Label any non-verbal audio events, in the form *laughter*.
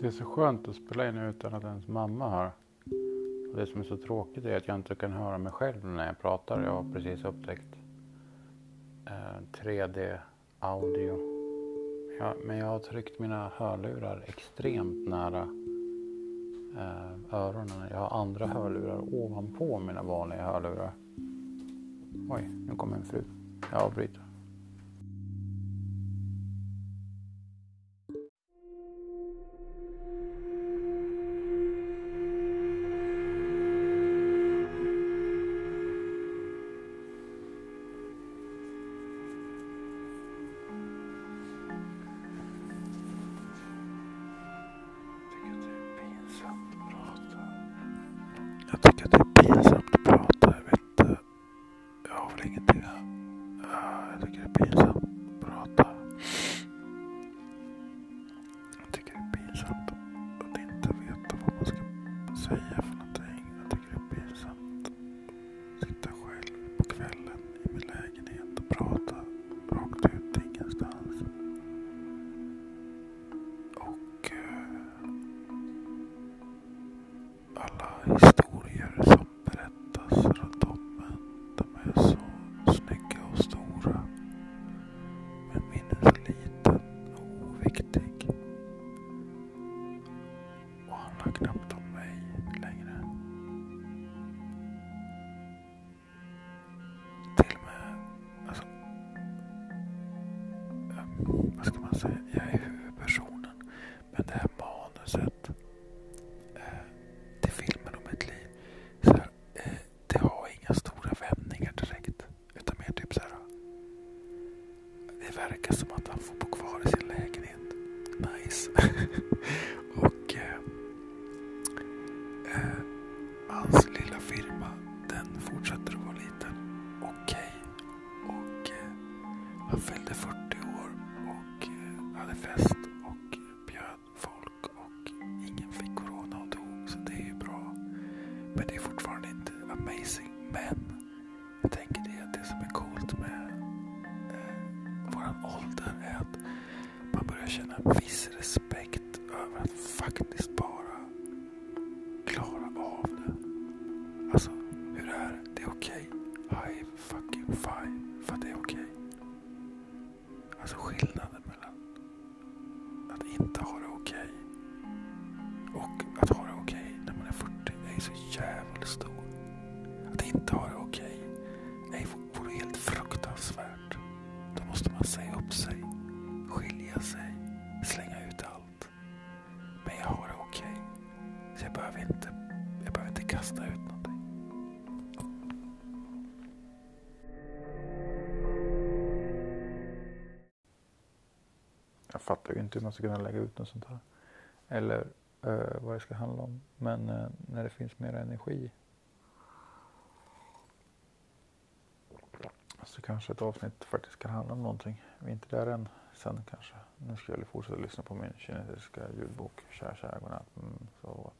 Det är så skönt att spela in utan att ens mamma hör. Och det som är så tråkigt är att jag inte kan höra mig själv när jag pratar. Jag har precis upptäckt eh, 3D-audio. Ja, men jag har tryckt mina hörlurar extremt nära eh, öronen. Jag har andra hörlurar ovanpå mina vanliga hörlurar. Oj, nu kommer en fru. Jag avbryter. Jag tycker att det är pinsamt att prata. Jag vet inte. Jag har väl ingenting ah, jag tycker det är pinsamt att prata. Jag tycker det är pinsamt att inte veta vad man ska säga för någonting. Jag tycker det är pinsamt att sitta själv på kvällen i min lägenhet och prata rakt ut ingenstans. Och eh, alla historier Jag knappt om mig längre. Till och med, alltså, eh, vad ska man säga, jag är huvudpersonen. Men det här manuset eh, till filmen om mitt liv. Så här, eh, det har inga stora vändningar direkt. Utan mer typ så här. Det verkar som att han får bo kvar i sin lägenhet. Nice. *laughs* han fyllde 40 år och eh, hade fest och bjöd folk och ingen fick corona och dog. Så det är ju bra. Men det är fortfarande inte amazing. Men jag tänker det att det som är coolt med eh, våran ålder är att man börjar känna en viss respekt Alltså skillnaden mellan att inte ha det okej och att Jag fattar ju inte hur man ska kunna lägga ut något sånt här. Eller eh, vad det ska handla om. Men eh, när det finns mer energi. Så kanske ett avsnitt faktiskt kan handla om någonting. Vi är inte där än. Sen kanske. Nu ska jag fortsätta lyssna på min kinesiska ljudbok. Kära, kära, godnatt. Mm, så